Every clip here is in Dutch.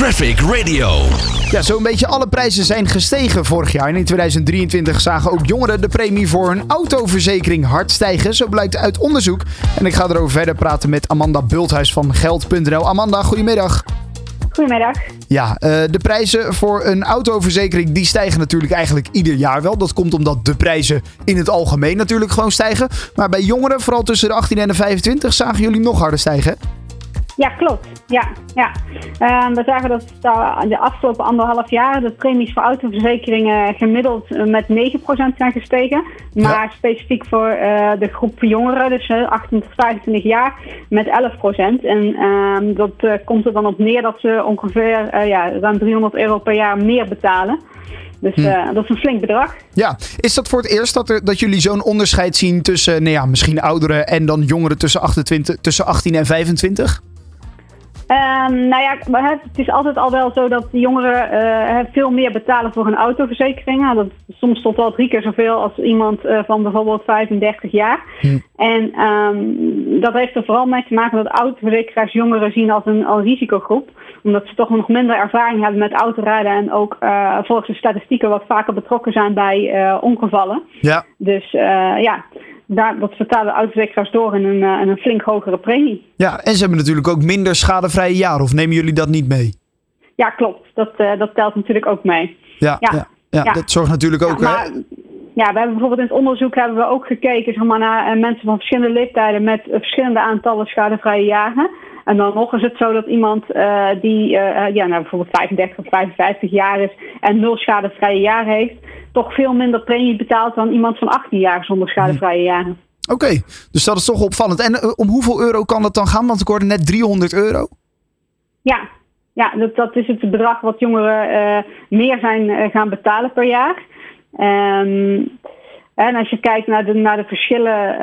Traffic Radio. Ja, zo'n beetje alle prijzen zijn gestegen vorig jaar. En in 2023 zagen ook jongeren de premie voor hun autoverzekering hard stijgen. Zo blijkt uit onderzoek. En ik ga erover verder praten met Amanda Bulthuis van Geld.nl. Amanda, goedemiddag. Goedemiddag. Ja, eh, de prijzen voor een autoverzekering die stijgen natuurlijk eigenlijk ieder jaar wel. Dat komt omdat de prijzen in het algemeen natuurlijk gewoon stijgen. Maar bij jongeren, vooral tussen de 18 en de 25, zagen jullie nog harder stijgen. Ja, klopt. Ja, ja. Ehm, we zagen dat de afgelopen anderhalf jaar de premies voor autoverzekeringen gemiddeld eh, met 9% zijn gestegen. Maar specifiek voor uh, de groep jongeren, dus uh, 18 tot 25 jaar, met 11%. En ehm, dat uh, komt er dan op neer dat ze ongeveer ja, ruim 300 euro per jaar meer betalen. Dus hm. dat is een flink bedrag. Ja, is dat voor het eerst dat, er, dat jullie zo'n onderscheid zien tussen nou ja, misschien ouderen en dan jongeren tussen, 28, tussen 18 en 25? Um, nou ja, het is altijd al wel zo dat de jongeren uh, veel meer betalen voor een autoverzekering. Nou, dat is soms tot wel drie keer zoveel als iemand uh, van bijvoorbeeld 35 jaar. En um, dat heeft er vooral mee te maken dat autoverzekeraars jongeren zien als een, als risicogroep. Omdat ze toch nog minder ervaring hebben met autorijden en ook uh, volgens de statistieken wat vaker betrokken zijn bij ongevallen. Ja. Dus ja, daar, dat vertalen autoverzekeraars door in een, uh, een flink hogere premie. Ja, en ze hebben natuurlijk ook minder schadevrije jaren. Of nemen jullie dat niet mee? Ja, klopt. Dat, uh, dat telt natuurlijk ook mee. Ja, ja. ja, ja dat zorgt natuurlijk ook... Maar, ja, we hebben bijvoorbeeld in het onderzoek hebben we ook gekeken zeg maar, naar uh, mensen van verschillende leeftijden met verschillende aantallen schadevrije jaren. En dan nog is het zo dat iemand uh, die uh, ja, nou, bijvoorbeeld 35 of 55 jaar is en nul schadevrije jaren heeft, toch veel minder premie betaalt dan iemand van 18 jaar zonder schadevrije jaren. Oké, dus dat is toch opvallend. En uh, om hoeveel euro kan dat dan gaan? Want ik hoorde net 300 euro. Ja, ja dat, dat is het bedrag wat jongeren meer zijn gaan betalen per jaar. Um, en als je kijkt naar de, naar de verschillen, uh,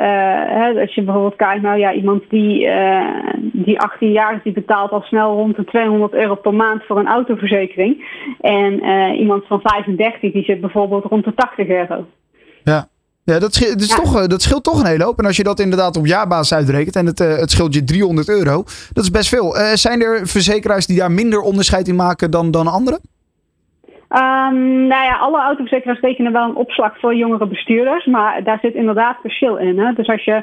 hè, als je bijvoorbeeld kijkt naar ja, iemand die, uh, die 18 jaar is, die betaalt al snel rond de 200 euro per maand voor een autoverzekering. En uh, iemand van 35 die zit bijvoorbeeld rond de 80 euro. Ja. Ja, dat, scheelt, dat, is ja. Toch, dat scheelt toch een hele hoop. En als je dat inderdaad op jaarbasis uitrekent en het, het scheelt je 300 euro, dat is best veel. zijn er verzekeraars die daar minder onderscheid in maken dan, dan anderen? Um, nou ja, alle autoverzekeraars rekenen wel een opslag voor jongere bestuurders, maar daar zit inderdaad verschil in. Hè? Dus als je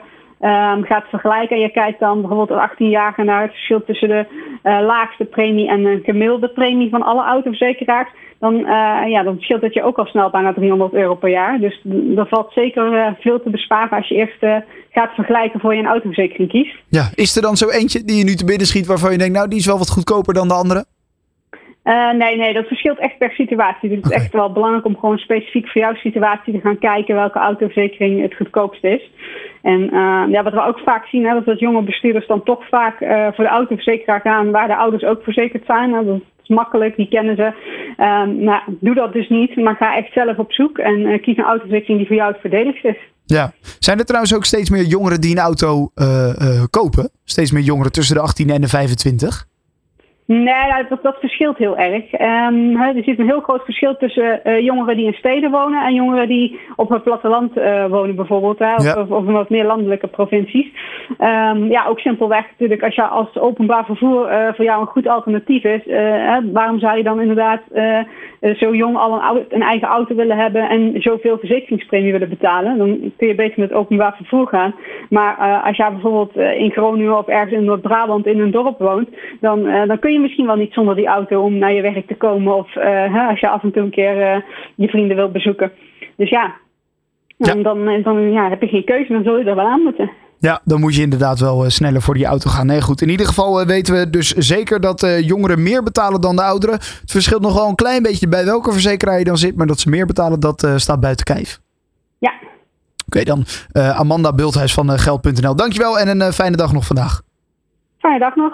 um, gaat vergelijken en je kijkt dan bijvoorbeeld een 18-jarige naar het verschil tussen de uh, laagste premie en de gemiddelde premie van alle autoverzekeraars, dan, uh, ja, dan scheelt dat je ook al snel bijna 300 euro per jaar. Dus er valt zeker uh, veel te besparen als je eerst gaat vergelijken voor je een autoverzekering kiest. Ja, is er dan zo eentje die je nu te binnen schiet waarvan je denkt, nou die is wel wat goedkoper dan de andere? Uh, nee, nee, dat verschilt echt per situatie. Dus het is echt wel belangrijk om gewoon specifiek voor jouw situatie te gaan kijken welke autoverzekering het goedkoopst is. En uh, ja, wat we ook vaak zien, hè, dat jonge bestuurders dan toch vaak uh, voor de autoverzekeraar gaan waar de ouders ook verzekerd zijn. Nou, dat is makkelijk, die kennen ze. Um, nou, doe dat dus niet, maar ga echt zelf op zoek en kies een autoverzekering die voor jou het verdedigd is. Ja, zijn er trouwens ook steeds meer jongeren die een auto kopen? Steeds meer jongeren tussen de 18 en de 25? Nee, dat, dat verschilt heel erg. Um, er zit een heel groot verschil tussen uh, jongeren die in steden wonen en jongeren die op het platteland uh, wonen bijvoorbeeld, hè, ja. of, of, in wat meer landelijke provincies. Um, ja, ook simpelweg natuurlijk, als je als openbaar vervoer uh, voor jou een goed alternatief is, hè, waarom zou je dan inderdaad zo jong al een, een, eigen auto willen hebben en zoveel verzekeringspremie willen betalen? Dan kun je beter met openbaar vervoer gaan. Maar als jij bijvoorbeeld in Groningen of ergens in Noord-Brabant in een dorp woont, dan, dan kun je misschien wel niet zonder die auto om naar je werk te komen. Of uh, als je af en toe een keer uh, je vrienden wilt bezoeken. Dus ja, ja. Dan, dan ja, heb je geen keuze, dan zul je er wel aan moeten. Ja, dan moet je inderdaad wel sneller voor die auto gaan. Nee, goed. In ieder geval weten we dus zeker dat jongeren meer betalen dan de ouderen. Het verschilt nog wel een klein beetje bij welke verzekeraar je dan zit. Maar dat ze meer betalen, dat staat buiten kijf. Ja. Oké, okay, dan Amanda Bulthuis van Geld.nl. Dankjewel en een fijne dag nog vandaag. Fijne dag nog.